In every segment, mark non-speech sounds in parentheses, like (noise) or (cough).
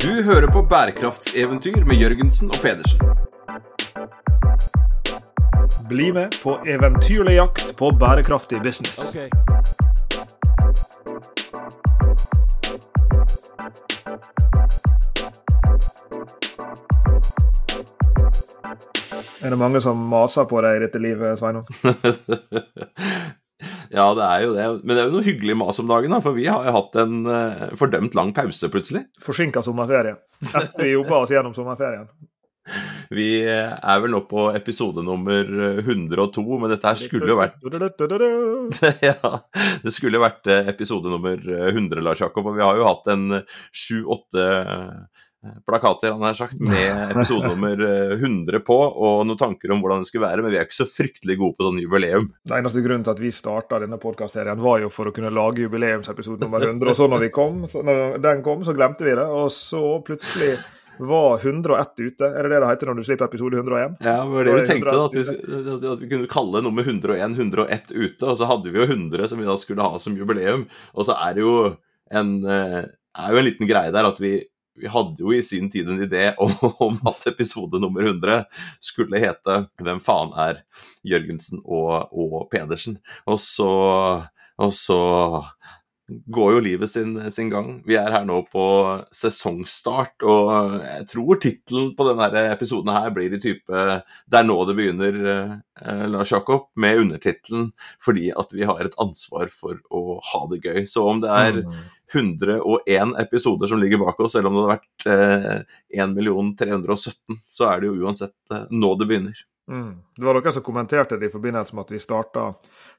Du hører på bærekraftseventyr med Jørgensen og Pedersen. Bli med på eventyrlig jakt på bærekraftig business. Er det mange som maser på deg i dette livet, Sveinung? (laughs) ja, det er jo det. Men det er jo noe hyggelig mas om dagen, da, for vi har jo hatt en uh, fordømt lang pause plutselig. Forsinka sommerferie. Etter vi jobba oss gjennom sommerferien. Vi er vel nå på episode nummer 102, men dette her skulle jo vært (laughs) Ja, det skulle jo vært eh, episode nummer 100, Lars Jakob. Og vi har jo hatt en sju-åtte plakater han har sagt, med episode nummer 100 på, og noen tanker om hvordan det skulle være, men vi er ikke så fryktelig gode på sånn jubileum. Den eneste grunnen til at vi starta denne podkastserien, var jo for å kunne lage jubileumsepisode nummer 100. Og så når vi kom, så når den kom, så glemte vi det, og så plutselig var 101 ute. Er det det det heter når du slipper episode 101? Ja, det var det vi tenkte, da, at vi, at vi, kunne kalle nummer 101 101 ute. Og så hadde vi jo 100 som vi da skulle ha som jubileum. Og så er det jo en, er jo en liten greie der at vi vi hadde jo i sin tid en idé (laughs) om, at episode nummer 100 skulle hete 'Hvem faen er Jørgensen og, og Pedersen?' Og så, og så går jo livet sin, sin, gang. Vi er her nå på sesongstart, og jeg tror tittelen på denne episoden her blir i type 'Det er nå det begynner', eh, Lars Jakob, med undertittelen 'Fordi at vi har et ansvar for å ha det gøy'. Så om det er 101 episoder som ligger bak oss, eller om det hadde vært eh, 1 317, så er det jo uansett eh, nå det begynner. Mm. Det var noen som kommenterte det i forbindelse med at vi starta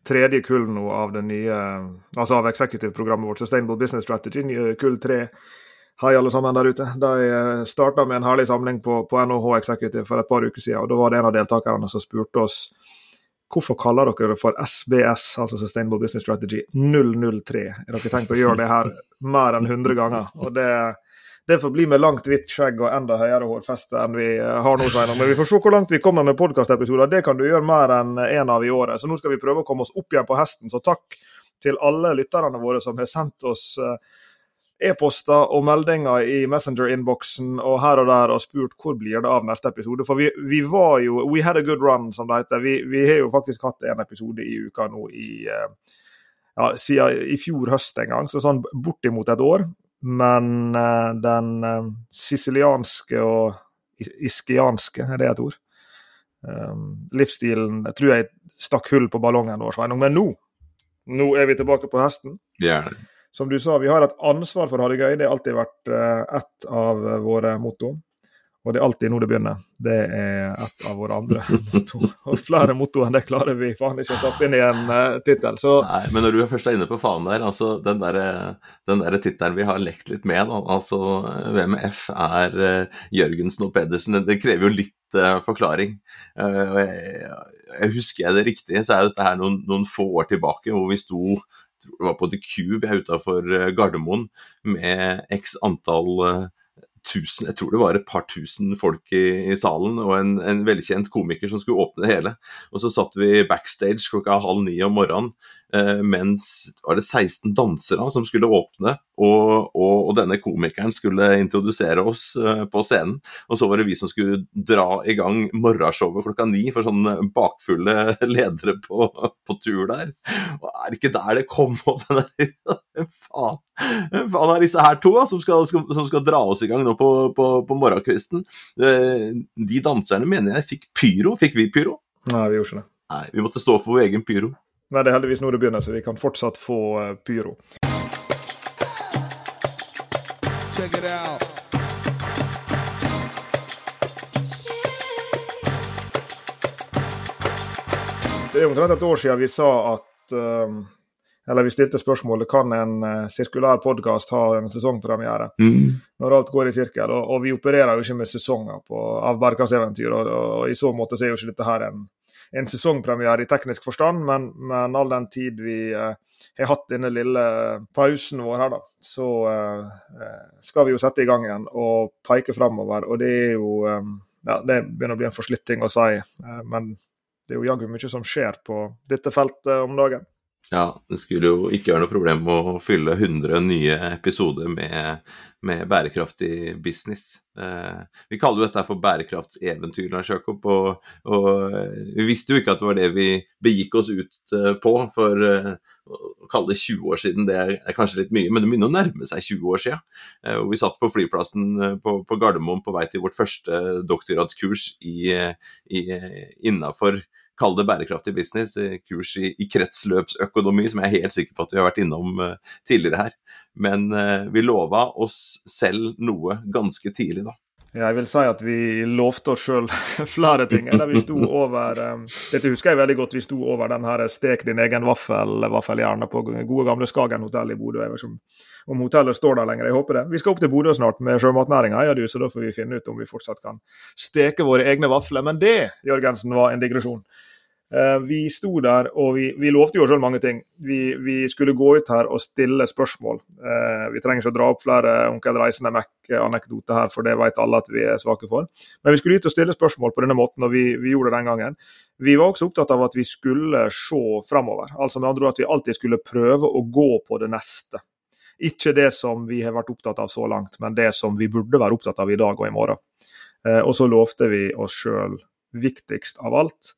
tredje kull nå av det nye, altså av executive-programmet vårt, Sustainable Business Strategy, kull tre. Hei, alle sammen der ute. De eh, starta med en herlig samling på, på NHH Executive for et par uker siden. og Da var det en av deltakerne som spurte oss hvorfor kaller dere det for SBS, altså Sustainable Business Strategy 003? Er dere tenkt å gjøre det her mer enn 100 ganger? Og det det får bli med langt, hvitt skjegg og enda høyere hårfeste enn vi eh, har nå. Svein. Men vi får se hvor langt vi kommer med podkastepisoder. Det kan du gjøre mer enn én av i året. Så nå skal vi prøve å komme oss opp igjen på hesten. Så takk til alle lytterne våre som har sendt oss eh, e-poster og meldinger i Messenger-innboksen og her og der og spurt hvor blir det av neste episode. For vi, vi var jo We had a good run, som det heter. Vi, vi har jo faktisk hatt en episode i uka nå i eh, ja, siden i fjor høst en gang, så sånn bortimot et år. Men uh, den uh, sicilianske og iskianske, er det et ord? Um, livsstilen jeg tror jeg stakk hull på ballongen vår, Sveinung. Men nå, nå er vi tilbake på hesten. Yeah. Som du sa, vi har et ansvar for å ha det gøy. Det har alltid vært uh, ett av våre motto. Og det er alltid nå det begynner. Det er et av våre andre (laughs) motto. Flere motto enn det klarer vi faen ikke å tappe inn i en uh, tittel. Nei, men når du først er inne på faen der, altså den der, der tittelen vi har lekt litt med, da, altså VMF er uh, Jørgensen og Pedersen, det, krever jo litt uh, forklaring. Uh, jeg, jeg, Husker jeg det riktig, så er dette her noen, noen få år tilbake hvor vi sto det var på The Cube utafor Gardermoen med x antall tusen, jeg tror det var et par tusen folk i, i salen, og en, en, velkjent komiker som skulle åpne det hele. Og så satt vi backstage klokka halv ni om morgenen mens var det 16 dansere som skulle åpne, og, og, og, denne komikeren skulle introdusere oss eh, på scenen. Og så var det vi som skulle dra i gang morgenshowet klokka ni for sånne bakfulle (laughs) ledere på, på tur der. Og er det ikke der det kom opp den der (laughs) Faen. Faen er disse her to som skal, skal, som skal dra oss i gang nå på, på, på morgenkvisten. Eh, de danserne mener jeg fikk pyro. Fikk vi pyro? Nei, vi gjorde ikke det. Nei, Vi måtte stå for vår egen pyro. Men det er heldigvis nå det begynner, så vi kan fortsatt få uh, pyro. Check it out. Det er omtrent et år siden vi sa at um, Eller vi stilte spørsmålet kan en uh, sirkulær podkast ha en sesongpremiere. Mm. Når alt går i sirkel. Og, og, vi opererer jo ikke med sesonger på, av bærekraftseventyr, og, og, og, i så måte så er jo ikke dette her en en sesongpremiere i teknisk forstand, men, men all den tid vi eh, har hatt denne lille pausen vår her, da, så eh, skal vi jo sette i gang igjen og peke framover. Og det er jo eh, ja, Det begynner å bli en forslitt ting å si, eh, men det er jo jaggu mye som skjer på dette feltet om dagen. Ja, det skulle jo ikke være noe problem å fylle 100 nye episoder med, med bærekraftig business. Eh, vi kaller jo dette for bærekraftseventyr, Lars Jakob, og, og, vi visste jo ikke at det var det vi begikk oss ut eh, på for eh, å kalle det 20 år siden. Det er, kanskje litt mye, men det begynner å nærme seg 20 år siden. Eh, og vi satt på flyplassen eh, på, på Gardermoen på vei til vårt første doktorgradskurs innafor kall det bærekraftig business, kurs i, i, kretsløpsøkonomi, som jeg er helt sikker på at vi har vært innom uh, tidligere her. Men uh, vi lova oss selv noe ganske tidlig, da. Jeg vil si at vi lovte oss sjøl (laughs) flere ting. Eller vi sto over Dette husker jeg veldig godt. Vi sto over den her stek din egen vaffel, vaffeljerne på gode gamle Skagen hotell i Bodø. Ikke om hotellet står der lenger, jeg håper det. Vi skal opp til Bodø snart med sjømatnæringa, ja, så da får vi finne ut om vi fortsatt kan steke våre egne vafler. Men det, Jørgensen, var en digresjon. Eh, vi sto der og vi, vi lovte jo selv mange ting. Vi, vi, skulle gå ut her og stille spørsmål. Eh, vi trenger ikke å dra opp flere Onkel Reisende Mac-anekdoter her, for det vet alle at vi er svake for. Men vi skulle ut og stille spørsmål på denne måten, og vi, vi gjorde det den gangen. Vi var også opptatt av at vi skulle se framover. Altså med andre ord at vi alltid skulle prøve å gå på det neste. Ikke det som vi har vært opptatt av så langt, men det som vi burde være opptatt av i dag og i morgen. Eh, og så lovte vi oss sjøl viktigst av alt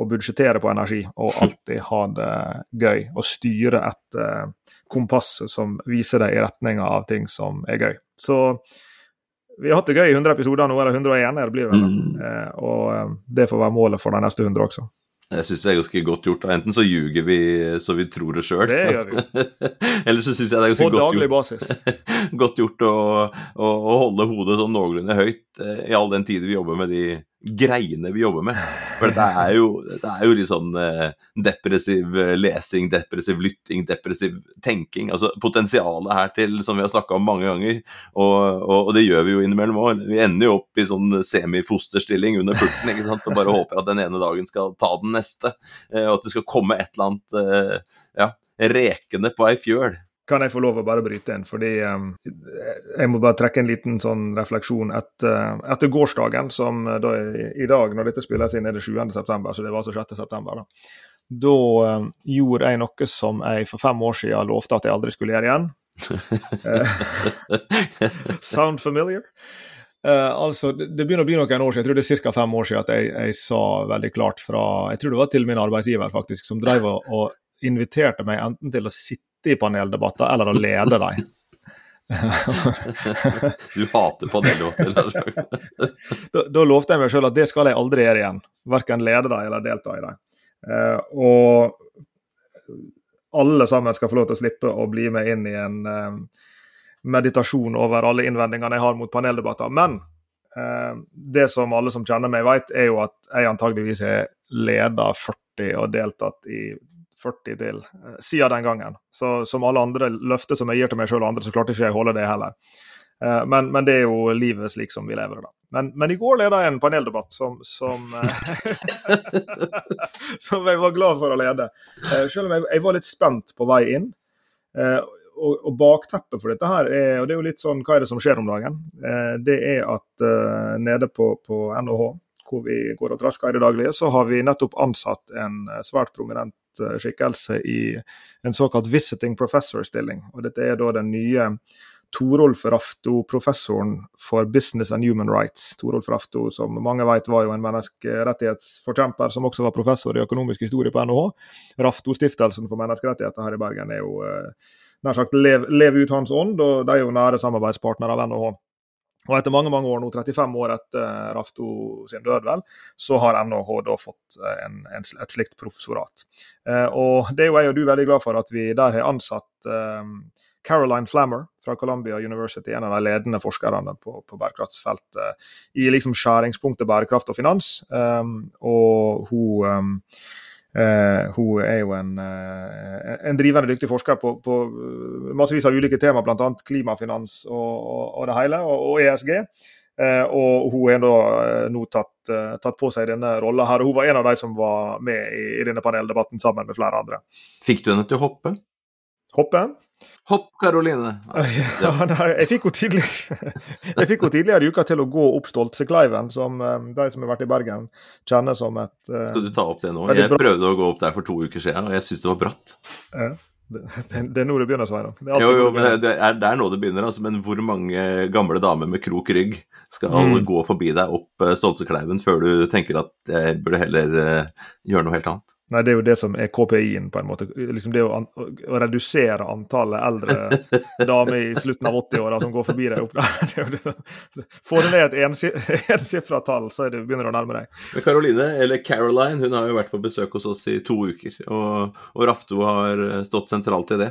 å budsjettere på energi og alltid ha det gøy. Og styre et uh, kompass som viser deg i retninga av ting som er gøy. Så vi har hatt det gøy i 100 episoder, nå er det 101, det blir det. Mm. Uh, og uh, det får være målet for de neste 100 også. Jeg syns det er ganske godt gjort. Enten så ljuger vi så vi tror det sjøl. (laughs) Eller så syns jeg det er ganske godt gjort, basis. (laughs) godt gjort å, å, å holde hodet sånn noenlunde høyt i all den tid vi jobber med de greiene vi jobber med. For dette er jo, dette er jo litt sånn eh, depressiv eh, lesing, depressiv lytting, depressiv tenking. Altså potensialet her til, som vi har snakka om mange ganger, og, og, og, det gjør vi jo innimellom òg. Vi ender jo opp i sånn semifosterstilling under pulten ikke sant? og bare håper at den ene dagen skal ta den neste, eh, og at det skal komme et eller annet eh, ja, rekende på ei fjøl kan jeg få lov å bare bryte inn. Fordi um, jeg må bare trekke en liten sånn refleksjon etter, etter gårsdagen, som eh, da i, i, dag, når dette spilles inn, er det 7.9., så det var altså 6.9. Da, da um, gjorde jeg noe som jeg for fem år siden lovte at jeg aldri skulle gjøre igjen. (laughs) Sound familiar? Uh, altså, det, det begynner å bli noen år siden, jeg tror det er ca. fem år siden at jeg, jeg, sa veldig klart fra Jeg tror det var til min arbeidsgiver, faktisk, som drev og inviterte meg enten til å sitte sitte i paneldebatter eller å lede dem. (laughs) du hater paneldebatter? (laughs) da, da lovte jeg meg sjøl at det skal jeg aldri gjøre igjen. Verken lede dem eller delta i dem. Eh, og alle sammen skal få lov til å slippe å bli med inn i en eh, meditasjon over alle innvendingene jeg har mot paneldebatter. Men uh, det som alle som kjenner meg vet, er jo at jeg antageligvis har leda 40 og deltatt i 40 til eh, siden den gangen. Så som alle andre løfter som jeg gir til meg sjøl og andre, så klarte ikke jeg å holde det heller. Eh, men, men, det er jo livet slik som vi lever det. Men, men i går leda jeg en paneldebatt som, som, eh, (laughs) som, jeg var glad for å lede. Selv om jeg, jeg var litt spent på vei inn. Og, og, bakteppet for dette her er, og det er jo litt sånn hva er det som skjer om dagen, det er at nede på, på NHH, hvor vi går og trasker i det daglige, så har vi nettopp ansatt en svært prominent skikkelse i en såkalt visiting professor-stilling. Og Dette er da den nye Torolf Rafto, professoren for business and human rights. Torolf Rafto, som mange vet var jo en menneskerettighetsforkjemper, som også var professor i økonomisk historie på NHH. Rafto-stiftelsen for menneskerettigheter her i Bergen er jo eh, nær sagt lev, lev ut hans ånd, og de er jo nære samarbeidspartnere av NHH. Og etter mange mange år, nå 35 år etter eh, Rafto sin død, vel, så har NHH da fått eh, en, en, et slikt professorat. Eh, og det er jo jeg og du veldig glad for at vi der har ansatt eh, Caroline Flammer fra Columbia University, en av de ledende forskerne på, på bærekraftsfeltet i liksom skjæringspunktet bærekraft og finans. Um, og hun um, Uh, hun er jo en, uh, en, drivende dyktig forsker på, på massevis av ulike tema, bl.a. klimafinans og, og, og, det hele, og, og ESG. Uh, og hun er da nå tatt, tatt, på seg denne rolla her. Hun var en av de som var med i, i denne paneldebatten sammen med flere andre. Fikk du henne til å hoppe? Hoppe? Hopp, Karoline! Ja, (laughs) nei, jeg fikk henne tidligere i uka til å gå opp Stoltsekleiven, som um, de som har vært i Bergen kjenner som et uh, Skal du ta opp det nå? Jeg prøvde å gå opp der for to uker siden, og jeg syns det var bratt. Ja. Det, det, er nå det begynner, Sveinung. Jo, jo, men det er, det er nå det begynner. Altså, men hvor mange gamle damer med krok rygg skal mm. gå forbi deg opp Stoltsekleiven før du tenker at jeg burde heller uh, gjøre noe helt annet? Nei, det er jo det som er KPI-en, på en måte. Liksom det å, an å, redusere antallet eldre (laughs) damer i slutten av 80-åra som går forbi deg opp (laughs) der. Får du ned et (laughs) ensifra tall, så er det begynner du å nærme deg. Men Caroline, eller Caroline, hun har jo vært på besøk hos oss i to uker. Og, og Rafto har stått sentralt i det.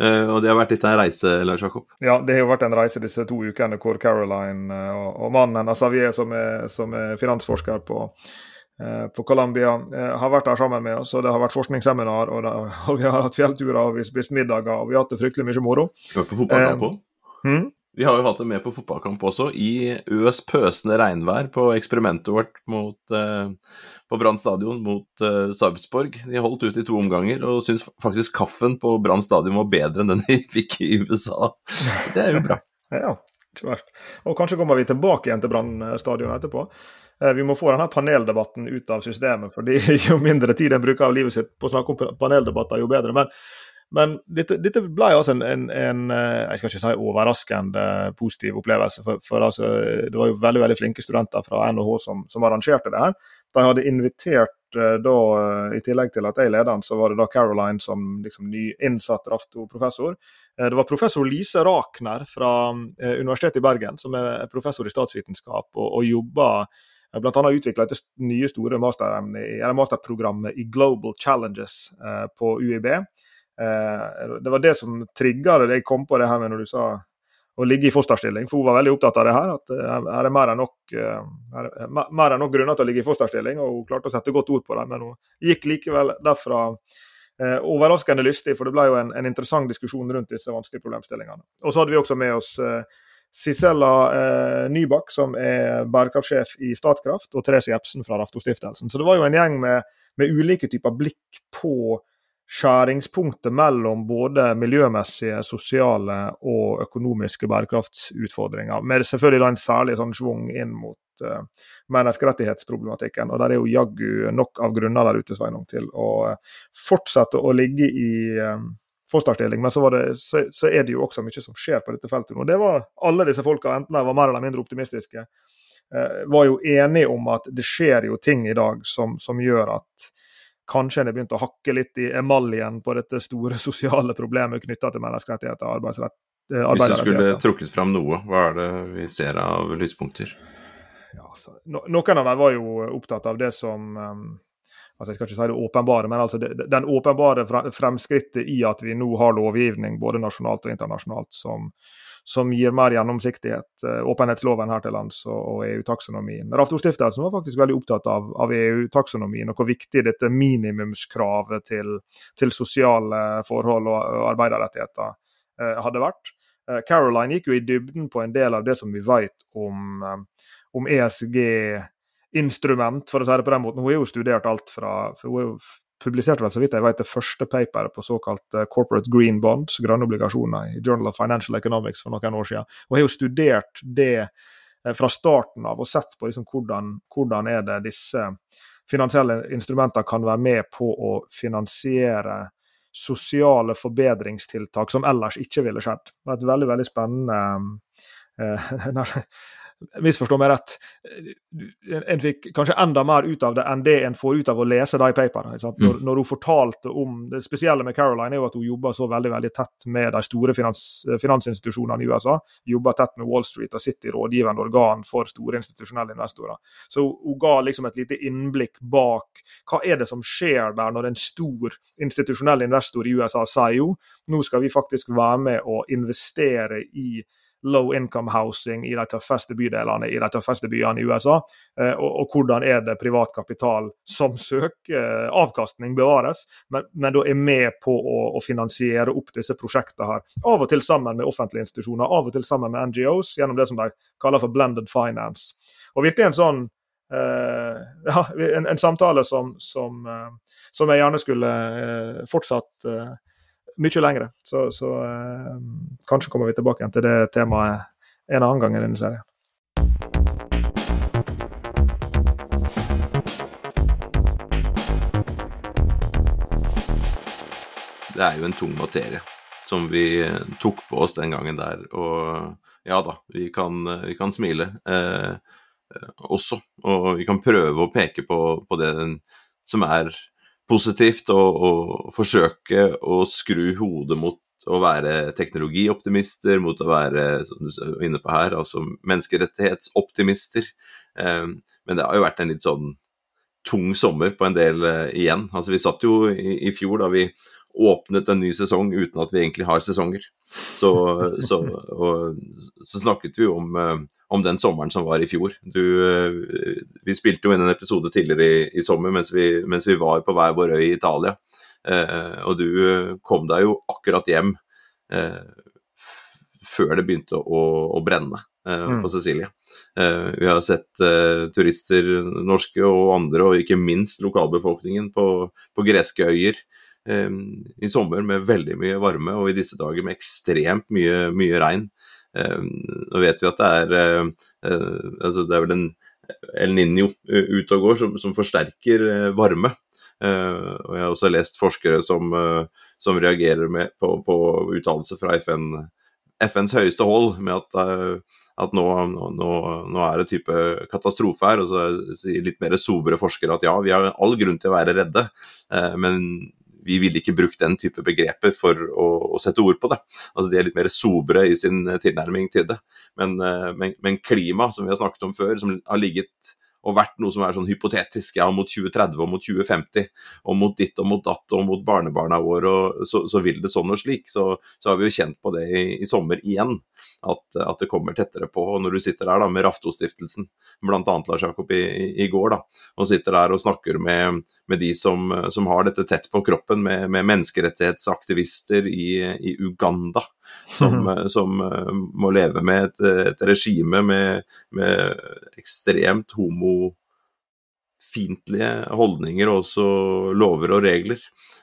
Uh, og det har vært litt av en reise, Lars Jakob? Ja, det har jo vært en reise disse to ukene hvor Caroline og, og mannen Xavier, som er, som er finansforsker på Eh, på Colombia eh, har vært der sammen med oss. og Det har vært forskningsseminar, og, det, og vi har hatt fjellturer og vi spist middager og vi har hatt det fryktelig mye moro. Har på fotballkamp òg. Eh, hmm? Vi har jo hatt det med på fotballkamp også, i øs pøsende regnvær på eksperimentet vårt mot, eh, på Brann stadion mot eh, Sarpsborg. De holdt ut i to omganger og syns faktisk kaffen på Brann stadion var bedre enn den de fikk i USA. Det er jo bra. (laughs) ja, ikke verst. Og kanskje kommer vi tilbake igjen til Brann stadion etterpå. Eh, vi må få denne paneldebatten ut av systemet. fordi (laughs) Jo mindre tid en bruker av livet sitt på å snakke om paneldebatter, jo bedre. Men, men dette, dette, ble altså en, en, en, eh, jeg skal ikke si overraskende positiv opplevelse. For, for altså, det var jo veldig veldig flinke studenter fra NHH som, som arrangerte det her. De hadde invitert eh, da, I tillegg til at jeg leder den, så var det da Caroline som liksom nyinnsatt Rafto-professor. Det var professor Lise Rakner fra Universitetet i Bergen, som er professor i statsvitenskap og, og jobber Bl.a. utvikla dette nye store masterprogrammet i Global Challenges eh, på UiB. Eh, det var det som trigga det jeg kom på det her med når du sa å ligge i fosterstilling. For hun var veldig opptatt av det her. At eh, her er mer enn nok, er mer enn nok grunner til å ligge i fosterstilling. Og hun klarte å sette godt ord på det. Men hun gikk likevel derfra eh, overraskende lystig, for det ble jo en, en, interessant diskusjon rundt disse vanskelige problemstillingene. Og så hadde vi også med oss eh, Sisella eh, Nybakk, som er bærekraftsjef i Statkraft, og Therese Jepsen fra Raftostiftelsen. Så det var jo en gjeng med, med ulike typer blikk på skjæringspunktet mellom både miljømessige, sosiale og økonomiske bærekraftsutfordringer. Med selvfølgelig en særlig sånn svung inn mot uh, menneskerettighetsproblematikken. Og der er jo jaggu nok av grunner der ute Sveinung, til å uh, fortsette å ligge i um, fosterstilling. Men så, det, så, så, er det jo også mye som skjer på dette feltet nå. Det var alle disse folka, enten de var mer eller mindre optimistiske, eh, var jo enige om at det skjer jo ting i dag som, som gjør at kanskje en har begynt å hakke litt i emaljen på dette store (laughs) sosiale problemet knytta til menneskerettigheter og arbeidsrett. Eh, Hvis du skulle trukket fram noe, hva er det vi ser av lyspunkter? Ja, altså, no, noen av dem var jo opptatt av det som um, altså jeg skal ikke si det åpenbare, men altså det, den åpenbare fremskrittet i at vi nå har lovgivning både nasjonalt og internasjonalt som, som gir mer gjennomsiktighet. Eh, åpenhetsloven her til lands og, EU-taksonomien. Rafto-stiftelsen var faktisk veldig opptatt av, av EU-taksonomien og hvor viktig dette minimumskravet til, til sosiale forhold og, og arbeiderrettigheter eh, hadde vært. Eh, Caroline gikk jo i dybden på en del av det som vi vet om, eh, om ESG instrument, for å si det på den måten. Hun har jo studert alt fra for Hun publiserte vel så vidt jeg vet det første paperet på såkalt uh, corporate green bonds, grønne obligasjoner, i Journal of Financial Economics for noen år siden. Hun har jo studert det uh, fra starten av og sett på liksom, hvordan, hvordan er det disse finansielle instrumentene kan være med på å finansiere sosiale forbedringstiltak som ellers ikke ville skjedd. Det var et veldig, veldig spennende (laughs) uh, Misforstå meg rett. En fikk kanskje enda mer ut av det enn det en får ut av å lese de paperne. Mm. Når, når, hun fortalte om Det spesielle med Caroline er jo at hun jobber så veldig veldig tett med de store finans, finansinstitusjonene i USA. Jobber tett med Wall Street og sitter i rådgivende organ for store institusjonelle investorer. Så hun ga liksom et lite innblikk bak hva er det som skjer der når en stor institusjonell investor i USA sier jo nå skal vi faktisk være med å investere i low income housing i de tøffeste bydelene i de tøffeste byene i USA. Eh, og, og, hvordan er det privat kapital som søker eh, avkastning bevares, men, men da er med på å, å, finansiere opp disse prosjektene her. Av og til sammen med offentlige institusjoner, av og til sammen med NGOs, gjennom det som de kaller for blended finance. Og virkelig en sånn uh, ja, en, en, samtale som, som, uh, som, jeg gjerne skulle uh, fortsatt mye lengre. Så, så eh, kanskje kommer vi tilbake igjen til det temaet en annen gang i denne serien. Det er jo en tung materie som vi tok på oss den gangen der. Og ja da, vi kan, vi kan smile eh, også. Og vi kan prøve å peke på, på det som er positivt, og, og forsøke å skru hodet mot å være teknologioptimister, mot å være som du er inne på her, altså menneskerettighetsoptimister. Eh, men det har jo vært en litt sånn tung sommer på en del eh, igjen. Altså Vi satt jo i, i fjor da vi åpnet en ny sesong uten at vi egentlig har sesonger. Så, så, og, så snakket vi om, eh, om, den sommeren som var i fjor. Du, eh, vi spilte jo inn en episode tidligere i, i sommer mens vi, mens vi, var på hver vår øy i Italia. Eh, og du kom deg jo akkurat hjem eh, før det begynte å, å brenne eh, mm. på Sicilia. vi har sett turister, norske og andre, og ikke minst lokalbefolkningen på, på greske øyer i sommer med veldig mye varme, og i disse dager med ekstremt mye, mye regn. Ehm, nå vet vi at det er eh, eh, altså det er vel en El Niño eh, ute og går som, som forsterker varme. og Jeg har også lest forskere som, som reagerer med, på, på uttalelser fra FN, FNs høyeste hold med at, at nå, nå, nå, er det type katastrofe her. Og så sier litt mer sobre forskere at ja, vi har all grunn til å være redde, men vi ville ikke brukt den type begreper for å, å, sette ord på det. Altså De er litt mer sobre i sin tilnærming til det. Men, eh, men, men klima, som vi har snakket om før, som har ligget og vært noe som er sånn hypotetisk, ja, mot 2030 og mot 2050, og mot ditt og mot datt og mot barnebarna våre, og så, så, vil det sånn og slik. Så, så, har vi jo kjent på det i, i sommer igjen, at, at, det kommer tettere på. Og når du sitter der da med Raftostiftelsen, bl.a. Lars Jakob i, i, i, går, da, og sitter der og snakker med, med de som, som, har dette tett på kroppen, med, med menneskerettighetsaktivister i, i Uganda, som, mm. som, må leve med et, et regime med, med ekstremt homo fiendtlige holdninger og også lover og regler.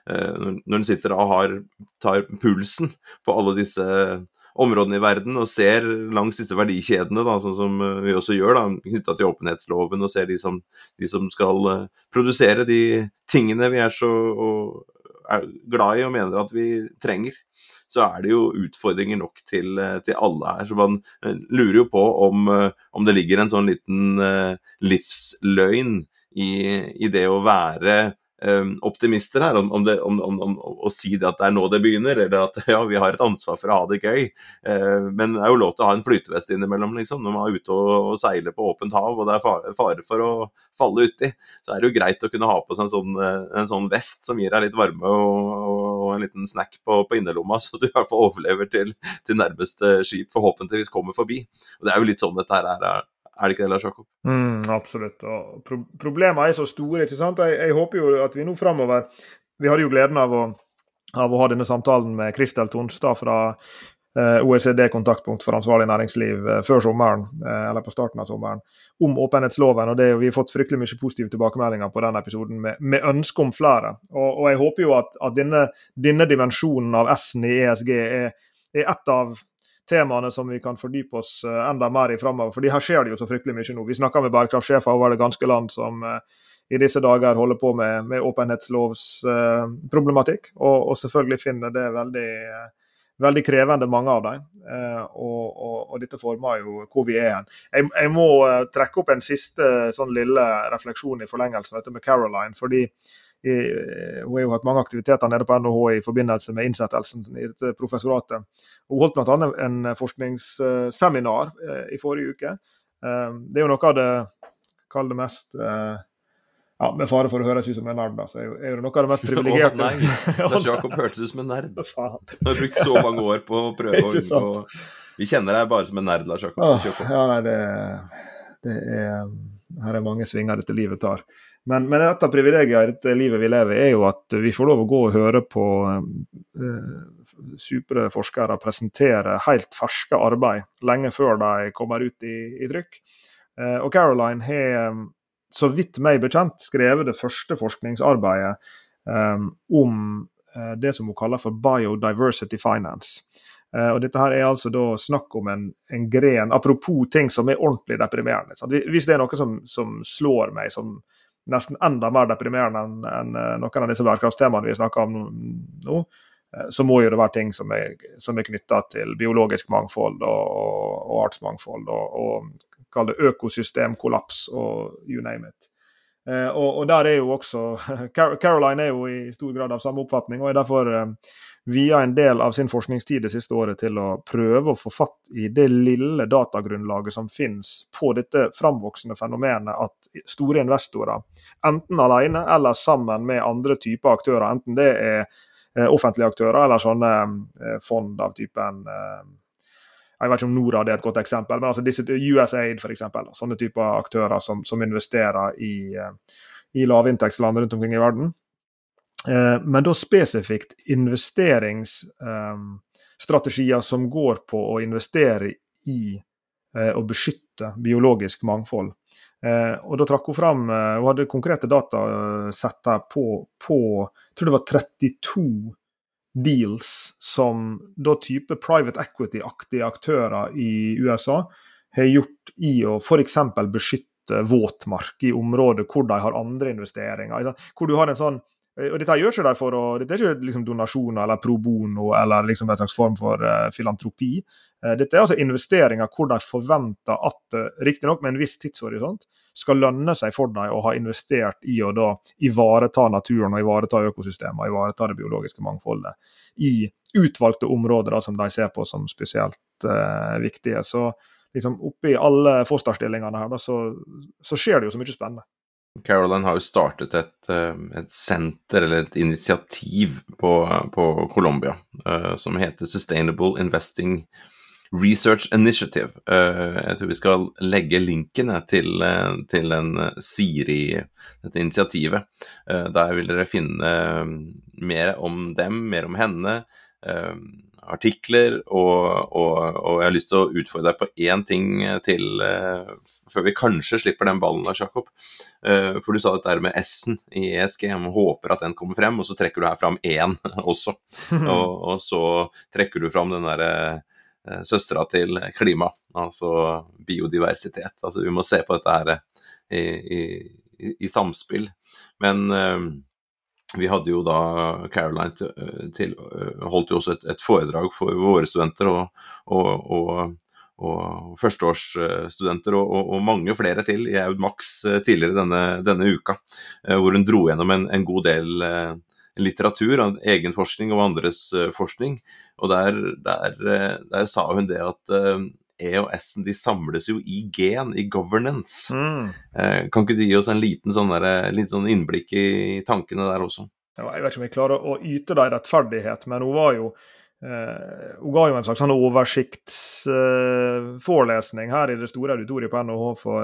Eh, når en sitter og har, tar pulsen på alle disse områdene i verden og ser langs disse verdikjedene, da, sånn som eh, vi også gjør, knytta til åpenhetsloven, og ser de som, de som, skal eh, produsere de tingene vi er så er glad i og mener at vi trenger, så er det jo utfordringer nok til, til alle her. Så man lurer jo på om, om det ligger en sånn liten livsløgn i, i det å være optimister her, om, om, det, om, om, å si det at det er nå det begynner, eller at (laughs) ja, vi har et ansvar for å ha det gøy. Uh, men det er jo lov til å ha en flytevest innimellom, liksom. Når man er ute og, seiler på åpent hav og det er fare, for å falle uti, så er det jo greit å kunne ha på seg en sånn, en sånn vest som gir deg litt varme og, og en liten snack på, på innerlomma, (laughs) så du i hvert fall overlever til, til nærmeste skip forhåpentligvis kommer forbi. Og Det er jo litt sånn dette her er er det ikke det, Lars Jakob? Mm, absolutt. Og pro problemene er så store. ikke sant? Jeg, jeg, håper jo at vi nå framover Vi hadde jo gleden av å, av å ha denne samtalen med Kristel Tonstad fra eh, OECD kontaktpunkt for ansvarlig næringsliv eh, før sommeren, eh, eller på starten av sommeren, om åpenhetsloven. og det, Vi har fått fryktelig mye positive tilbakemeldinger på den episoden, med, med ønske om flere. Og, og, Jeg håper jo at, at denne, denne dimensjonen av S-en i ESG er, er et av temaene som vi kan fordype oss eh, enda mer i framover. For her skjer det jo så fryktelig mye nå. Vi snakker med bærekraftsjefer over det ganske land som eh, i disse dager holder på med, med åpenhetslovsproblematikk, eh, og, og, selvfølgelig finner det veldig, veldig krevende, mange av dem. Og, og, og, dette former jo hvor vi er hen. Jeg, jeg må trekke opp en siste sånn lille refleksjon i forlengelsen av dette med Caroline. fordi hun har jo hatt mange aktiviteter nede på NHH i forbindelse med innsettelsen i dette professoratet. Hun holdt bl.a. en forskningsseminar eh, i forrige uke. Eh, det er jo noe av det kall det mest eh, ja, Med fare for å høres ut som en nerd, da, så er det noe av det mest privilegerte. Å nei, (laughs) Lars Jakob hørtes ut som en nerd. Du har brukt så mange år på å prøve å (laughs) unngå Vi kjenner deg bare som en nerd, Lars Jakob. Ja, nei, det, det er Her er mange svinger dette livet tar. Men, men, et av privilegiene i dette livet vi lever, er jo at vi får lov å gå og høre på eh, supre forskere presentere helt ferske arbeid lenge før de kommer ut i, i trykk. Eh, og Caroline har, så vidt meg bekjent, skrevet det første forskningsarbeidet eh, om det som hun kaller for biodiversity finance. Og dette her er altså da snakk om en, en gren, apropos ting som er ordentlig deprimerende. Hvis det er noe som, som slår meg som nesten enda mer deprimerende enn, en, noen av disse bærekraftstemaene vi snakker om nå, så må jo det være ting som er, som er knytta til biologisk mangfold og, og, og artsmangfold og, og kall det økosystemkollaps og you name it. Eh, og, og, der er jo også (laughs) Caroline er jo i stor grad av samme oppfatning, og er derfor eh, via en del av sin forskningstid det siste året til å prøve å få fatt i det lille datagrunnlaget som finnes på dette framvoksende fenomenet at store investorer, enten alene eller sammen med andre typer aktører, enten det er eh, offentlige aktører eller sånne fond av typen jeg vet ikke om Norad er et godt eksempel, men altså disse USAID f.eks. Sånne typer aktører som, som investerer i, eh, i lavinntektsland rundt omkring i verden. Eh, men da spesifikt investeringsstrategier eh, som går på å investere i å beskytte biologisk mangfold. og Da trakk hun fram Hun hadde konkrete datasett her på, på jeg tror det var 32 deals som da type private equity-aktige aktører i USA har gjort i å f.eks. beskytte våtmark i områder hvor de har andre investeringer. Hvor du har en sånn og Dette gjør ikke de for å, dette er ikke liksom donasjoner eller pro bono eller liksom en slags form for uh, filantropi. Uh, dette er altså investeringer hvor de forventer at, uh, riktignok med en viss tidshorisont, skal lønne seg for dem å ha investert i å da ivareta naturen og ivareta økosystemet og ivareta det biologiske mangfoldet i utvalgte områder da, som de ser på som spesielt uh, viktige. Så liksom oppi alle fosterstillingene her, da, så, så skjer det jo så mye spennende. Caroline har jo startet et, eh, et senter, eller et initiativ, på, på Colombia uh, som heter Sustainable Investing Research Initiative. Eh, jeg tror vi skal legge linken til, eh, til en eh, Siri, dette initiativet. Der vil dere finne mer om dem, mer om henne, artikler, og, og, og jeg har lyst til å utfordre deg på én ting til før vi kanskje slipper den ballen da, Jakob. For du sa dette med S-en i ESG, man håper at den kommer frem, og så trekker du her fram én (laughs) også. (laughs) Og, og så trekker du fram den derre Eh, søstera til klima, altså biodiversitet. Altså vi må se på dette her eh, i, i, i samspill. Men vi hadde jo da Caroline til, til holdt jo også et, et, foredrag for våre studenter og, og, og, og førsteårsstudenter og, og, mange flere til i Aud Max tidligere denne, denne uka, hvor hun dro gjennom en, en god del litteratur, av egen forskning og andres uh, forskning. Og der, der, der, sa hun det at E og S-en de samles jo i gen, i governance. Mm. kan ikke du gi oss en liten sånn, der, liten sånn innblikk i tankene der også? Jeg vet ikke om jeg klarer å yte deg rettferdighet, men hun var jo hun ga jo en slags sånn oversiktsforelesning her i det store auditoriet på NHH for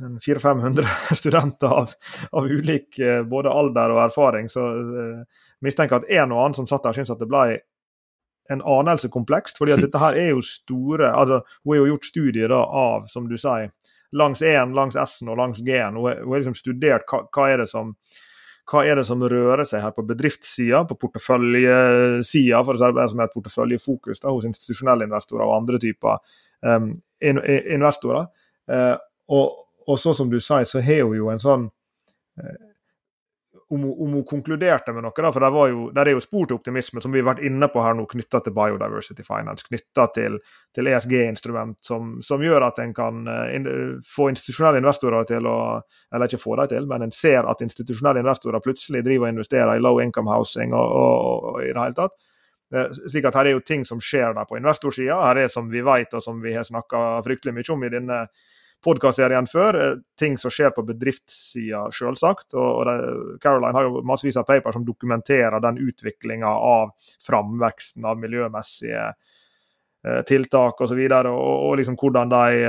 400-500 (laughs) studenter av, av, ulik eh, både alder og erfaring. Så eh, mistenker at en og annen som satt der, syntes at det ble en anelse komplekst. fordi at dette her er jo store altså Hun har jo gjort studier da av, som du sier, langs E-en, langs S-en og langs G-en. Hun har liksom studert hva, hva, er det som hva er det som rører seg her på bedriftssida, på porteføljesida, for det som er et porteføljefokus da, hos institusjonelle investorer og andre typer um, in, in, investorer. Uh, og, og så som du sier, så har hun jo en sånn eh, om, om, hun konkluderte med noe, da, for der, jo, der, er jo spor til optimisme, som vi har vært inne på her nå, knytta til Biodiversity Finance, knytta til, til ESG-instrument, som, som, gjør at en kan uh, in, få institusjonelle investorer til å Eller ikke få dem til, men en ser at institusjonelle investorer plutselig driver og investerer i low income housing og, og, og i det hele tatt. Uh, slik at her er jo ting som skjer der på investorsida. Her er som vi vet, og som vi har snakka fryktelig mye om i denne podkastserien før. Eh, ting som skjer på bedriftssida, selvsagt. Og, Caroline har jo massevis av paper som dokumenterer den utviklinga av framveksten av miljømessige eh, tiltak. Og, så og, og liksom hvordan de,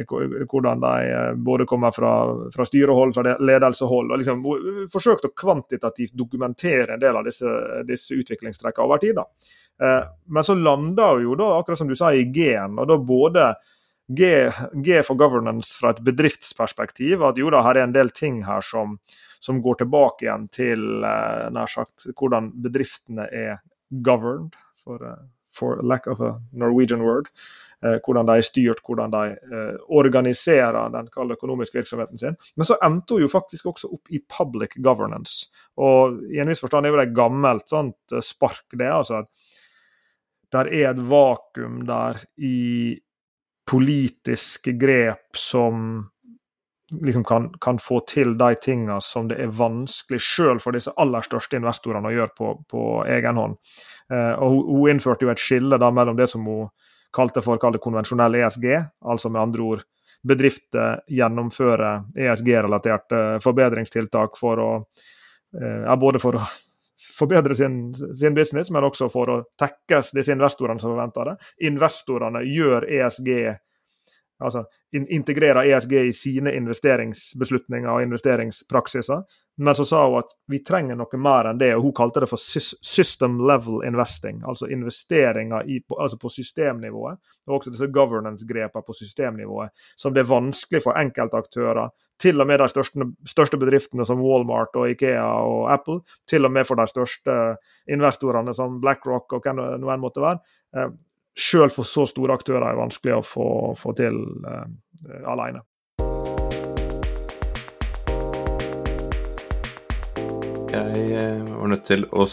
eh, hvordan de både kommer fra, fra styrehold, fra ledelsehold. og liksom Forsøkt å kvantitativt dokumentere en del av disse, disse utviklingstrekkene over tid. da. Men så lander jo da, akkurat som du sa, i G-en. og da både G, G, for governance fra et bedriftsperspektiv. At jo da, her er en del ting her som, som går tilbake igjen til uh, nær sagt hvordan bedriftene er governed, for, uh, for lack of a Norwegian word. Uh, hvordan de er styrt, hvordan de organiserer den økonomiske virksomheten sin. Men så endte hun jo faktisk også opp i public governance. Og i en viss forstand er jo det et gammelt sånt spark, det. altså at der er et vakuum der i politiske grep som liksom kan, kan, få til de tingene som det er vanskelig selv for disse aller største investorene å gjøre på, på egen hånd. Eh, og hun, hun, innførte jo et skille da mellom det som hun kalte for kalte konvensjonell ESG, altså med andre ord bedrifter gjennomfører ESG-relaterte forbedringstiltak for å, eh, både for å forbedre sin, sin, business, men også for å tekkes disse investorene som forventer det. Investorene gjør ESG altså in integrerer ESG i sine investeringsbeslutninger og investeringspraksiser. Men så sa hun at vi trenger noe mer enn det, og hun kalte det for system level investing. Altså investeringer i, altså på systemnivået, og også disse governance-grepene på systemnivået, som det er vanskelig for enkeltaktører til og med de største, største, bedriftene som Walmart og Ikea og Apple, til og med for de største investorene som BlackRock og hvem det nå enn måtte være, eh, sjøl for så store aktører er vanskelig å få, få til eh, alene. Jeg eh, var nødt til å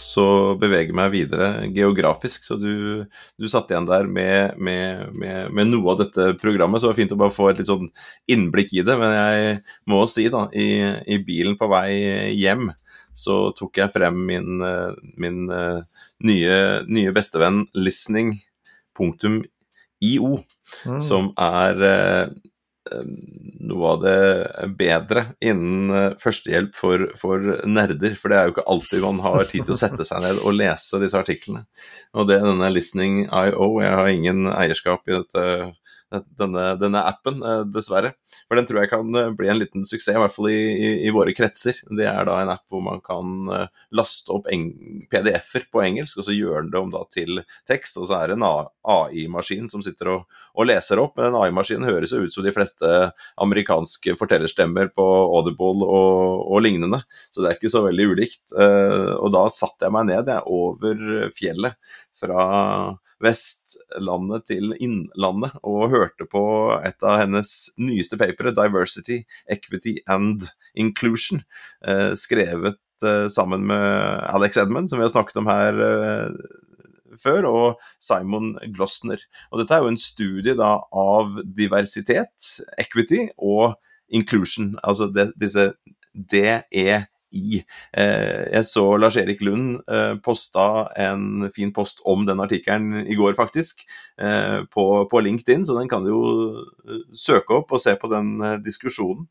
bevege meg videre geografisk, så du, du satt igjen der med, med, med, med, noe av dette programmet. Så det var fint å bare få et litt sånn innblikk i det. Men jeg må si, da, i, i bilen på vei hjem, så tok jeg frem min, eh, min nye, nye bestevenn Listening .io, mm. som er eh, noe av det bedre innen eh, førstehjelp for, for, nerder. For det er jo ikke alltid man har tid til å sette seg ned og lese disse artiklene. Og det denne Listening.io. Jeg har ingen eierskap i dette denne, denne, appen, eh, dessverre. For den tror jeg kan eh, bli en liten suksess, i hvert fall i, i, i våre kretser. Det er da en app hvor man kan eh, laste opp PDF-er på engelsk, og så gjør den det om da til tekst. Og så er det en AI-maskin som sitter og, og, leser opp. Men den AI-maskinen høres jo ut som de fleste amerikanske fortellerstemmer på Audible og, og, lignende, så det er ikke så veldig ulikt. Og da satte jeg meg ned jeg, over fjellet fra Vestlandet til Innlandet og hørte på et av hennes nyeste papere, 'Diversity, Equity and Inclusion', eh, skrevet eh, sammen med Alex Edmund, som vi har snakket om her eh, før, og Simon Glossner. Og dette er jo en studie da av diversitet, equity og inclusion, altså det, disse DE i. Eh, jeg så Lars-Erik Lund eh, posta en fin post om den artikkelen i går, faktisk, eh, på, på, LinkedIn, så den kan du jo søke opp og se på den diskusjonen.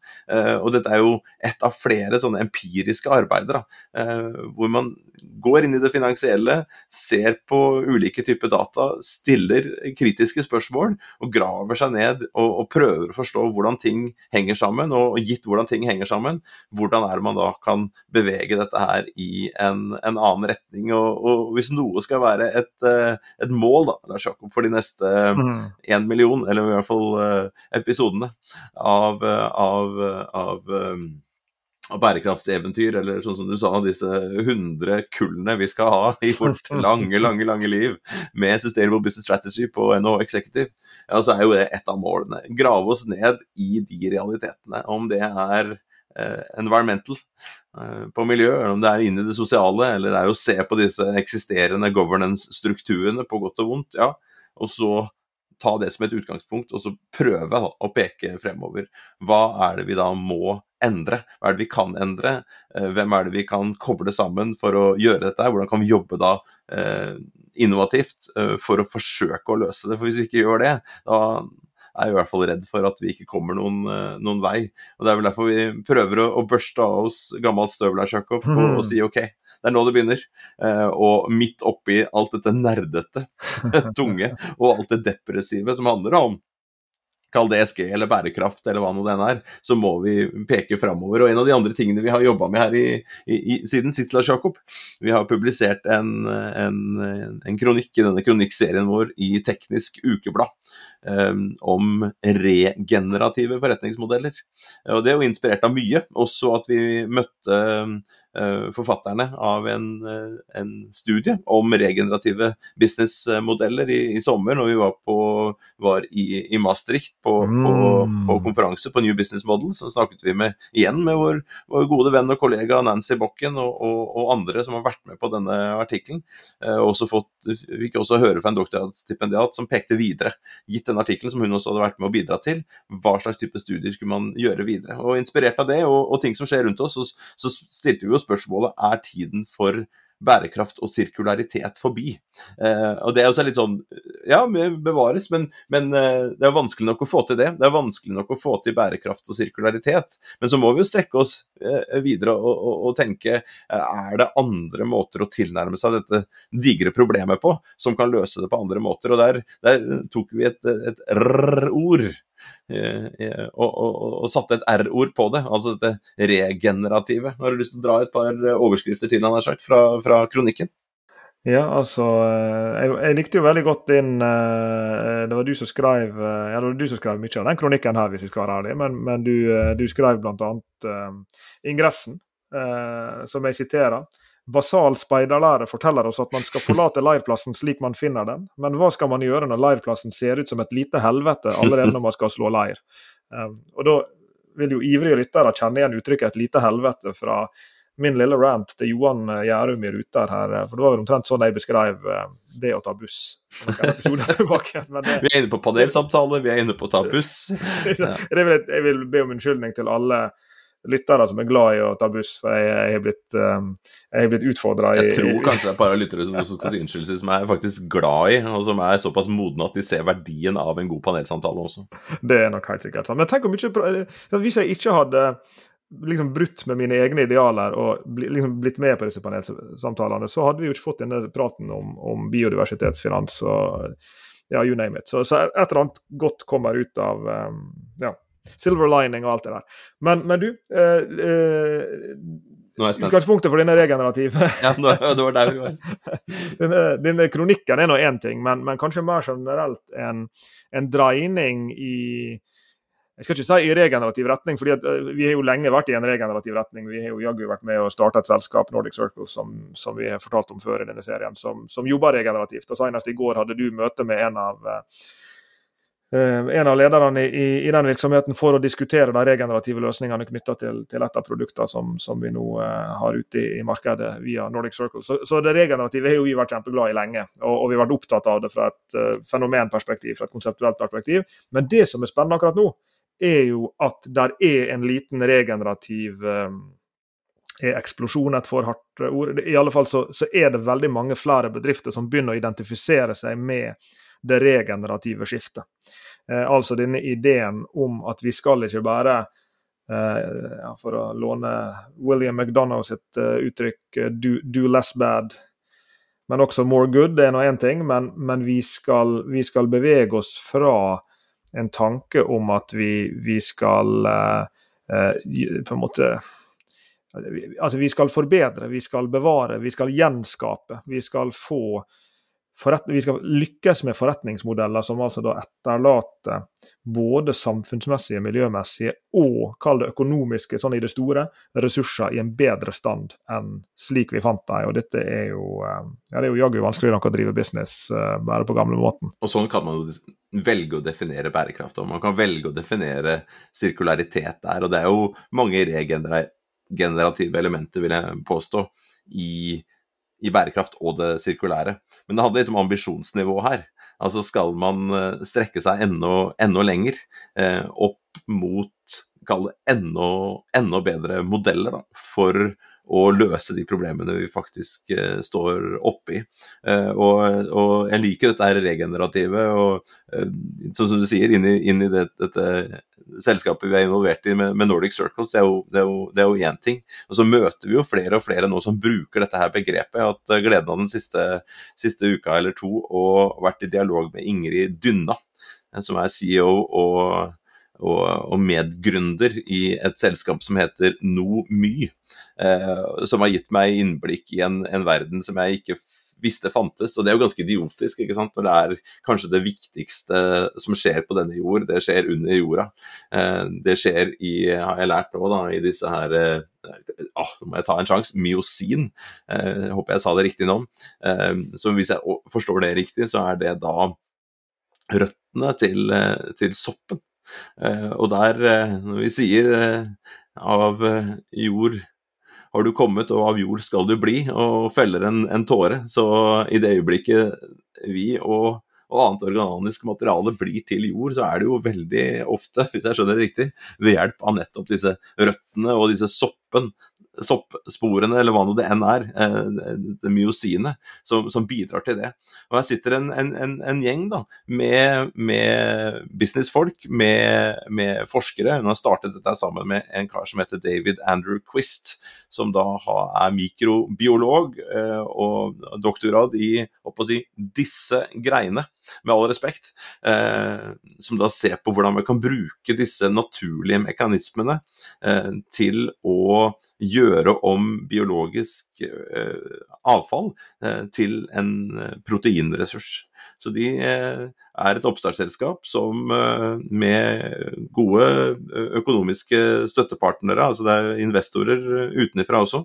Og dette er jo et av flere sånne empiriske arbeider, da, hvor man går inn i det finansielle, ser på ulike typer data, stiller kritiske spørsmål og graver seg ned og, og prøver å forstå hvordan ting henger sammen, og gitt hvordan ting henger sammen, hvordan er det man da kan bevege dette her i en, en annen retning. Og, og, hvis noe skal være et, eh, et mål da, Lars Jakob, for de neste én mm. million, eller i hvert fall eh, episodene, av, av, av av bærekraftseventyr, eller sånn som du sa, disse hundre kullene vi skal ha i vårt (laughs) lange, lange lange liv med Sustainable Business Strategy på NHO Executive, ja, så er jo det et av målene. Grave oss ned i de realitetene. Om det er Eh, environmental, eh, på miljø, eller om det er inn i det sosiale, eller det er å se på disse eksisterende governance-strukturene på godt og vondt, ja, og så ta det som et utgangspunkt, og så prøve da, å peke fremover. Hva er det vi da må endre? Hva er det vi kan endre? Eh, hvem er det vi kan koble sammen for å gjøre dette? Hvordan kan vi jobbe da eh, innovativt eh, for å forsøke å løse det? For hvis vi ikke gjør det, da er i hvert fall redd for at vi ikke kommer noen, eh, noen vei. Og Det er vel derfor vi prøver å, å børste av oss gammelt støv der, Jakob, og, og si OK, det er nå det begynner. Eh, og midt oppi alt dette nerdete, (laughs) tunge og alt det depressive som handler om kall det SG eller bærekraft eller hva nå det er, så må vi peke framover. Og en av de andre tingene vi har jobba med her i, i, i, siden sist, Lars Jakob, vi har publisert en, en, en, kronikk i denne kronikkserien vår i Teknisk Ukeblad. Om regenerative forretningsmodeller. Og Det er jo inspirert av mye, også at vi møtte Eh, forfatterne av en, eh, en, studie om regenerative businessmodeller i, i sommer, når vi var, på, var i, i, Maastricht på, mm. på, på, konferanse på New Business Model. Så snakket vi med, igjen med vår, vår gode venn og kollega Nancy Bokken og, og, og, andre som har vært med på denne artikkelen. Eh, også fått, fikk også høre fra en doktorstipendiat som pekte videre, gitt den artikkelen som hun også hadde vært med å bidra til, hva slags type studier skulle man gjøre videre. Og Inspirert av det og, og ting som skjer rundt oss, så, så stilte vi jo spørsmålet er tiden for bærekraft og sirkularitet forbi. Eh, og Det er jo litt sånn Ja, bevares, men, men, eh, det er vanskelig nok å få til det. Det er vanskelig nok å få til bærekraft og sirkularitet. Men så må vi jo strekke oss eh, videre og, og, og, tenke eh, er det andre måter å tilnærme seg dette digre problemet på, som kan løse det på andre måter. Og der, der tok vi et, et r-ord og, og, og, satte et R-ord på det, altså dette regenerative. Har du lyst til å dra et par overskrifter til han har sagt fra, fra kronikken? Ja, altså eh, jeg, jeg, likte jo veldig godt din Det var du som skrev ja, det var du som skrev mye av den kronikken her, hvis vi skal være ærlige, men, men du, du skrev bl.a. Uh, ingressen, som jeg siterer. Basal speiderlære forteller oss at man skal forlate leirplassen slik man finner den, men hva skal man gjøre når leirplassen ser ut som et lite helvete allerede når man skal slå leir? Um, og Da vil jo ivrige lyttere kjenne igjen uttrykket 'et lite helvete' fra min lille rant til Johan eh, Gjærum i Ruter her. Eh, for det var vel omtrent sånn jeg beskrev eh, det å ta buss. (laughs) tilbake, det... Vi er inne på panelsamtale, vi er inne på å ta buss. (laughs) Ja. Jeg, vil, be om unnskyldning til alle lyttere som er glad i å ta buss, for jeg, jeg er blitt, um, blitt utfordra i Jeg tror kanskje det er et par lyttere som, som skal si unnskyld, som er faktisk glad i, og som er såpass modne at de ser verdien av en god panelsamtale også. Det er nok helt sikkert sant. Men tenk om ikke Hvis jeg ikke hadde liksom brutt med mine egne idealer og liksom blitt med på disse panelsamtalene, så hadde vi jo ikke fått denne praten om, om biodiversitetsfinans og ja, you name it. Så, så, et eller annet godt kommer ut av um, ja, Silver lining og alt det der. Men, men du eh, eh, Utgangspunktet for denne regenerative (laughs) Ja, det var der vi var. (laughs) denne, denne, kronikken er nå én ting, men, men, kanskje mer generelt en, en dreining i jeg skal ikke si i regenerativ retning, for eh, vi har jo lenge vært i en regenerativ retning. Vi har jo jaggu vært med å starte et selskap, Nordic Circle, som, som, vi har fortalt om før i denne serien, som, som jobber regenerativt. Og Senest i går hadde du møte med en av Eh, en av lederne i, i, den virksomheten for å diskutere de regenerative løsningene knytta til, til, et av produktene som, som vi nå uh, har ute i, i, markedet via Nordic Circle. Så, så, det regenerative har jo vi vært kjempeglad i lenge, og, og vi har vært opptatt av det fra et uh, fenomenperspektiv, fra et konseptuelt perspektiv. Men det som er spennende akkurat nå, er jo at der er en liten regenerativ er eksplosjon et for hardt ord? I alle fall så, så er det veldig mange flere bedrifter som begynner å identifisere seg med det regenerative skiftet. Eh, altså denne ideen om at vi skal ikke bare eh, For å låne William McDonagh sitt eh, uttrykk do, do, less bad', men også 'more good', det er nå én ting. Men, men vi, skal, vi, skal, bevege oss fra en tanke om at vi, vi skal uh, på en måte Altså, vi skal forbedre, vi skal bevare, vi skal gjenskape. Vi skal få vi skal lykkes med forretningsmodeller som altså da etterlater både samfunnsmessige, miljømessige og kall det økonomiske sånn i det store, ressurser i en bedre stand enn slik vi fant dem. Og dette er jo eh, ja, det er jo jaggu vanskeligere enn å drive business uh, bare på gamle måten. Og sånn kan man jo velge å definere bærekraft, og man kan velge å definere sirkularitet der. Og det er jo mange regenerative elementer, vil jeg påstå, i i bærekraft og det sirkulære. Men det handler litt om ambisjonsnivå her. Altså skal man eh, strekke seg enda, enda lenger eh, opp mot kall det enda, enda bedre modeller da, for å løse de problemene vi faktisk eh, står oppi. Eh, og, og, jeg liker dette regenerative, og eh, som du sier, inn i, det, dette selskapet vi er involvert i med, med Nordic Circles, det er, jo, det er jo én ting. Og så møter vi jo flere og flere nå som bruker dette her begrepet. Jeg har hatt eh, gleden av den siste, siste uka eller to og vært i dialog med Ingrid Dynna, eh, som er CEO og og, og medgründer i et selskap som heter NoMy, eh, som har gitt meg innblikk i en, en verden som jeg ikke hvis det fantes. Og det er jo ganske idiotisk, ikke sant. Når det er kanskje det viktigste som skjer på denne jord, det skjer under jorda. Eh, det skjer i, har jeg lært nå, da, i disse her ah, Nå må jeg ta en sjanse. Myosin. jeg håper jeg sa det riktig nå. Eh, så hvis jeg forstår det riktig, så er det da røttene til, til soppen. og der, når vi sier av jord har du kommet, og av jord skal du bli, og feller en, en tåre. Så i det øyeblikket vi og, og, annet organisk materiale blir til jord, så er det jo veldig ofte, hvis jeg skjønner det riktig, ved hjelp av nettopp disse røttene og disse soppen, soppsporene, eller hva nå det enn er, eh, myosinet, som, som, bidrar til det. Og Her sitter en, en, en, en gjeng da, med, med businessfolk, med, med, forskere. Hun har startet dette sammen med en kar som heter David Andrew Quist, som da er mikrobiolog eh, og doktorgrad i si, disse greiene med all respekt, eh, som da ser på hvordan vi kan bruke disse naturlige mekanismene eh, til å gjøre om biologisk eh, avfall eh, til en eh, proteinressurs. Så de eh, er et oppstartsselskap som med gode økonomiske støttepartnere, altså det er investorer utenfra også,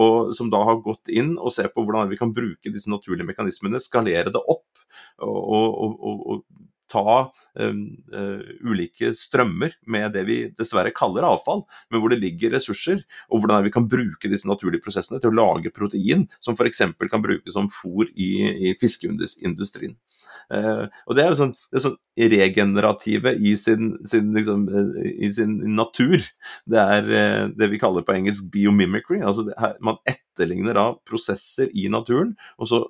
og som da har gått inn og ser på hvordan vi kan bruke disse naturlige mekanismene, skalere det opp og, og, og, ta um, uh, ulike strømmer med det vi dessverre kaller avfall, men hvor det ligger ressurser, og hvordan vi kan bruke disse naturlige prosessene til å lage protein, som f.eks. kan brukes som fôr i, i fiskeindustrien. Uh, og Det er jo sånn, det er sånn regenerative i sin, sin, liksom, i sin, natur. Det er uh, det vi kaller på engelsk biomimicry. altså her, Man etterligner da prosesser i naturen, og så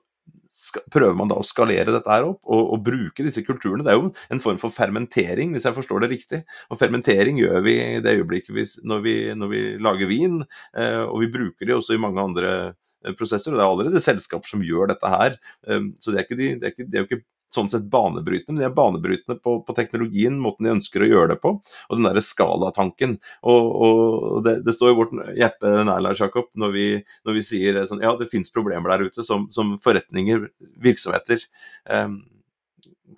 prøver man da å skalere dette her opp og, og, bruke disse kulturene. Det er jo en form for fermentering, hvis jeg forstår det riktig. Og fermentering gjør vi i det øyeblikket vi, når, vi, når, vi, lager vin, eh, og vi bruker det også i mange andre eh, prosesser. og Det er allerede selskaper som gjør dette her. Um, så det er, de, det, er ikke, det er, jo ikke sånn sett banebrytende, men de er banebrytende på, på, teknologien, måten de ønsker å gjøre det på, og den derre skalatanken. Og, og det, det, står i vårt hjerte nær, Lars Jakob, når vi, når vi sier sånn ja, det finnes problemer der ute som, som forretninger, virksomheter, eh,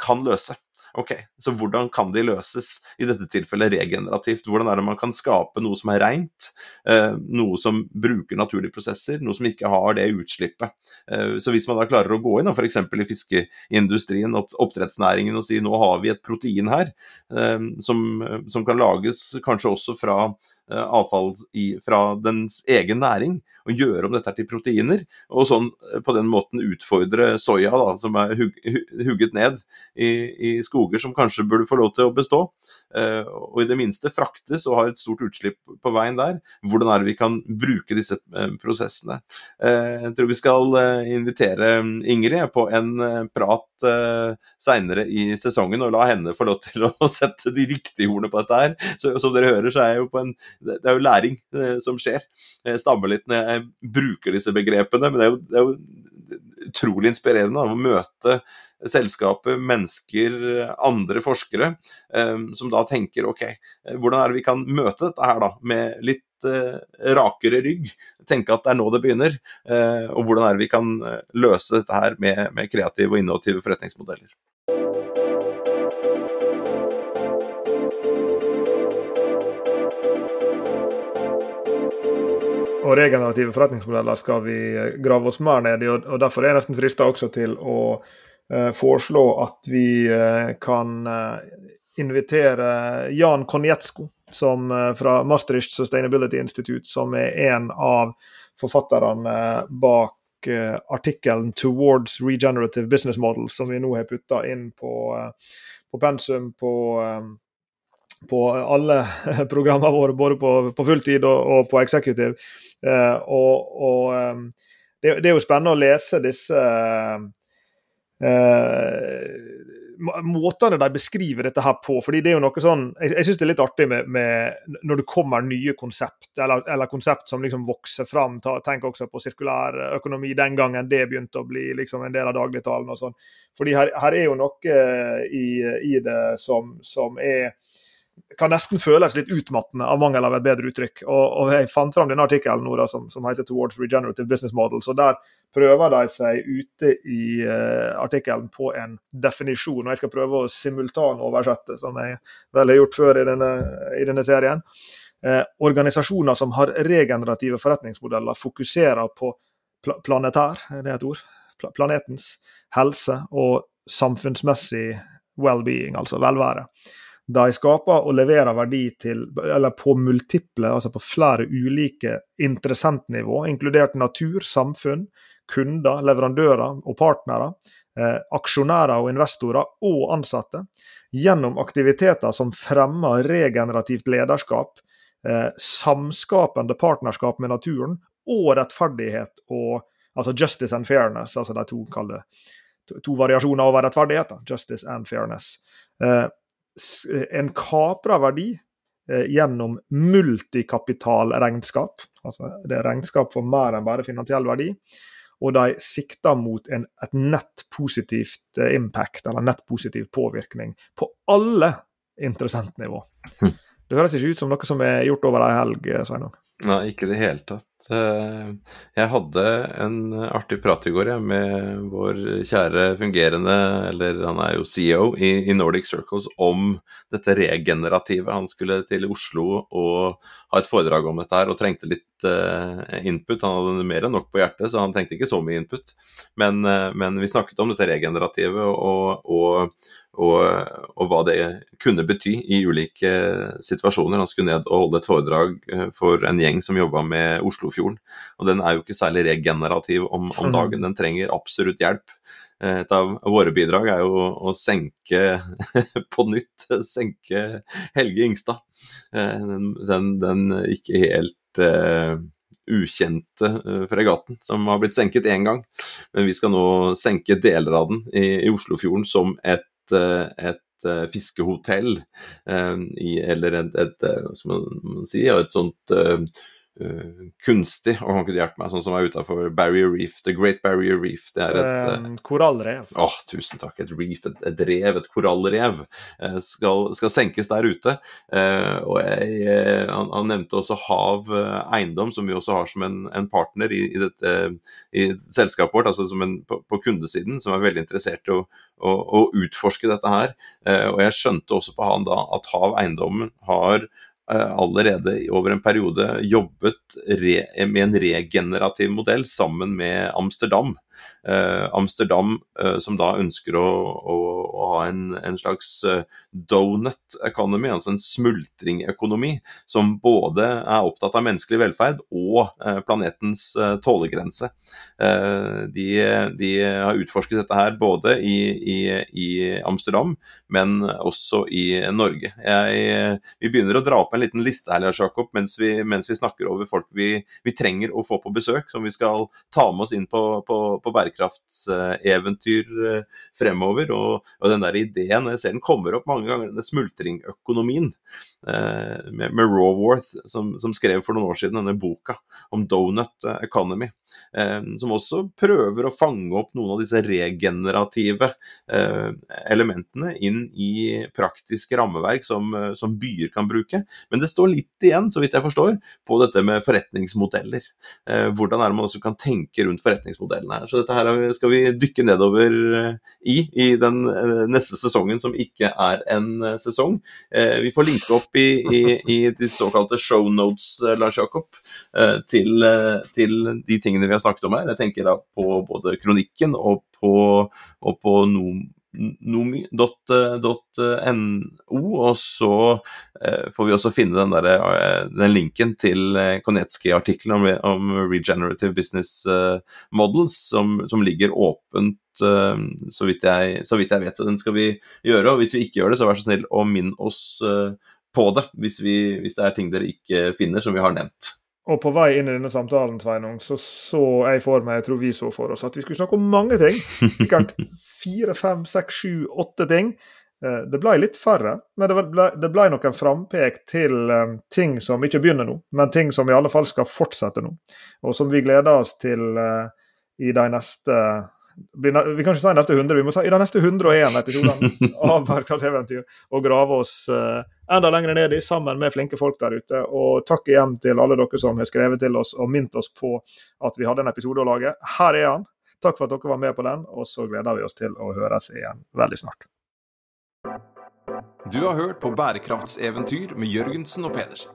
kan løse. Ok, så hvordan kan de løses, i dette tilfellet regenerativt? Hvordan er det man kan skape noe som er rent, eh, noe som bruker naturlige prosesser, noe som ikke har det utslippet? Eh, så hvis man da klarer å gå inn, f.eks. i fiskeindustrien, oppdrettsnæringen, og si nå har vi et protein her eh, som, som kan lages kanskje også fra avfall i, fra dens egen næring, og gjøre om dette til proteiner. Og sånn på den måten utfordre soya, da, som er hug, hugget ned i, i, skoger som kanskje burde få lov til å bestå. Uh, og i det minste fraktes og har et stort utslipp på veien der. Hvordan er det vi kan bruke disse uh, prosessene? Jeg tror vi skal invitere Ingrid på en prat seinere i sesongen og la henne få lov til (laughs) å sette de riktige ordene på dette her. Så som dere hører, så er jo en Det er jo læring som skjer. Jeg stammer litt når jeg bruker disse begrepene, men det er jo, det er jo utrolig inspirerende å møte selskapet, mennesker, andre forskere, um, som da tenker ok, hvordan er det vi kan møte dette her da, med litt rakere rygg. Tenke at det er nå det begynner. Og hvordan er det vi kan eh, løse dette her med, med kreative og innovative forretningsmodeller. Og regenerative forretningsmodeller skal vi grave oss mer ned i, og derfor er jeg nesten frista også til å uh, foreslå at vi uh, kan invitere Jan Konjetsko som, eh, fra Maastricht Sustainability Institute, som er en av forfatterne bak artikkelen 'Towards Regenerative Business Model', som vi nå har putta inn på, på pensum på, på alle (laughs) programmene våre, både på, på fulltid og, og, på executive. Eh, og, og um, det, det, er jo spennende å lese disse måtene de beskriver dette her på. fordi det er jo noe sånn, Jeg, jeg syns det er litt artig med, med, når det kommer nye konsept, eller, eller konsept som liksom vokser fram. Ta, tenk også på sirkulær økonomi den gangen det begynte å bli liksom en del av dagligtalen. og sånn. Fordi her, her, er jo noe i, i det som, som er kan nesten føles litt utmattende av mangel av et bedre uttrykk. Og, og Jeg fant fram denne artikkelen som, som, heter 'Towards Regenerative Business Models'. og Der prøver de seg ute i uh, artikkelen på en definisjon. og Jeg skal prøve å simultanoversette, som jeg vel har gjort før i denne, i denne serien. Eh, organisasjoner som har regenerative forretningsmodeller, fokuserer på pl planetær, det er et ord, planetens helse og samfunnsmessig well-being, altså velvære. De skaper og leverer verdi til, eller på multiple, altså på flere ulike interessentnivå, inkludert natur, samfunn, kunder, leverandører og partnere, eh, aksjonærer og investorer og ansatte, gjennom aktiviteter som fremmer regenerativt lederskap, eh, samskapende partnerskap med naturen og rettferdighet og altså justice and fairness, altså de to, to, to variasjoner over rettferdighet. Justice and fairness. Eh, en kapra verdi eh, gjennom multikapitalregnskap. Altså det er regnskap for mer enn bare finansiell verdi. Og de sikter mot en, et nett positivt eh, impact, eller nett positiv påvirkning, på alle interessentnivå. Hm. Det høres ikke ut som noe som er gjort over ei helg, Sveinung? Nei, ikke i det hele tatt. Eh, jeg hadde en artig prat i går jeg, med vår kjære fungerende, eller han er jo CEO i, Nordic Circles, om dette regenerative. Han skulle til Oslo og ha et foredrag om dette her, og trengte litt uh, input. Han hadde mer enn nok på hjertet, så han tenkte ikke så mye input. Men, uh, men vi snakket om dette regenerative, og, og og, og, hva det kunne bety i ulike situasjoner. Han skulle ned og holde et foredrag eh, for en gjeng som jobba med Oslofjorden. Og den er jo ikke særlig regenerativ om, om mm. dagen, den trenger absolutt hjelp. Eh, et av våre bidrag er jo å senke (laughs) på nytt senke Helge Ingstad. Eh, den, den, den ikke helt uh, ukjente fregatten som har blitt senket én gang. Men vi skal nå senke deler av den i, i Oslofjorden som et uh, et eh, fiskehotell, eh, i, eller et, et, si, et sånt uh, kunstig og han ikke hjulpet meg, sånn som er utafor Barrier Reef. The Great Barrier Reef. Det er et uh, Korallrev. Å, oh, tusen takk. Et reef, et, et rev, et korallrev, uh, skal, skal, senkes der ute. og jeg, han, han, nevnte også Hav Eiendom, som vi også har som en, en partner i, i, dette, i selskapet vårt, altså som en, på, på, kundesiden, som er veldig interessert i å, å, å utforske dette her. og jeg skjønte også på han da at Hav Eiendommen har allerede over en periode jobbet med en regenerativ modell sammen med Amsterdam. Eh, Amsterdam eh, som da ønsker å, å, å ha en, en, slags donut economy, altså en smultringøkonomi, som både er opptatt av menneskelig velferd og planetens tålegrense. De, de, har utforsket dette her både i, i, i Amsterdam, men også i Norge. Jeg, vi begynner å dra opp en liten liste her, Jakob, mens vi, mens vi snakker over folk vi, vi, trenger å få på besøk, som vi skal ta med oss inn på, på, på bærekraftseventyr eh, fremover. Og, og, den der ideen, jeg ser den kommer opp mange ganger, denne smultringøkonomien eh, med, med Raworth, som, som, skrev for noen år siden denne boka om Donut Economy. Eh, som også prøver å fange opp noen av disse regenerative eh, elementene inn i praktiske rammeverk som, eh, som byer kan bruke. Men det står litt igjen, så vidt jeg forstår, på dette med forretningsmodeller. Hvordan er det man også kan tenke rundt forretningsmodellene her. Så dette her skal vi dykke nedover i i den neste sesongen, som ikke er en sesong. Vi får linke opp i, i, i de såkalte show notes, Lars Jakob, til, til de tingene vi har snakket om her. Jeg tenker da på både kronikken og på, og på nomi.no, og så eh, får vi også finne den, der, eh, den linken til eh, Konetsky-artikkelen om, om, regenerative business models, som, som ligger åpent så vidt, jeg, så, vidt jeg, vet. Så den skal vi gjøre. Og hvis vi ikke gjør det, så vær så snill å minne oss på det, hvis, vi, hvis det er ting dere ikke finner som vi har nevnt. Og på vei inn i denne samtalen Sveinung, så så jeg for meg, jeg tror vi så for oss, at vi skulle snakke om mange ting. Sikkert (laughs) fire, fem, seks, sju, åtte ting. Eh, det ble litt færre, men det ble, det ble noen frampek til um, ting som ikke begynner nå, men ting som i alle fall skal fortsette nå. Og som vi gleder oss til uh, i de neste vi kan ikke si neste 100, vi må si i de neste 101 episodene (laughs) av bærekraftseventyr og grave oss enda lenger ned i sammen med flinke folk der ute. Og takk igjen til alle dere som har skrevet til oss og minnet oss på at vi hadde en episode å lage. Her er han. Takk for at dere var med på den, og så gleder vi oss til å høres igjen veldig snart. Du har hørt på Bærekraftseventyr med Jørgensen og Pedersen.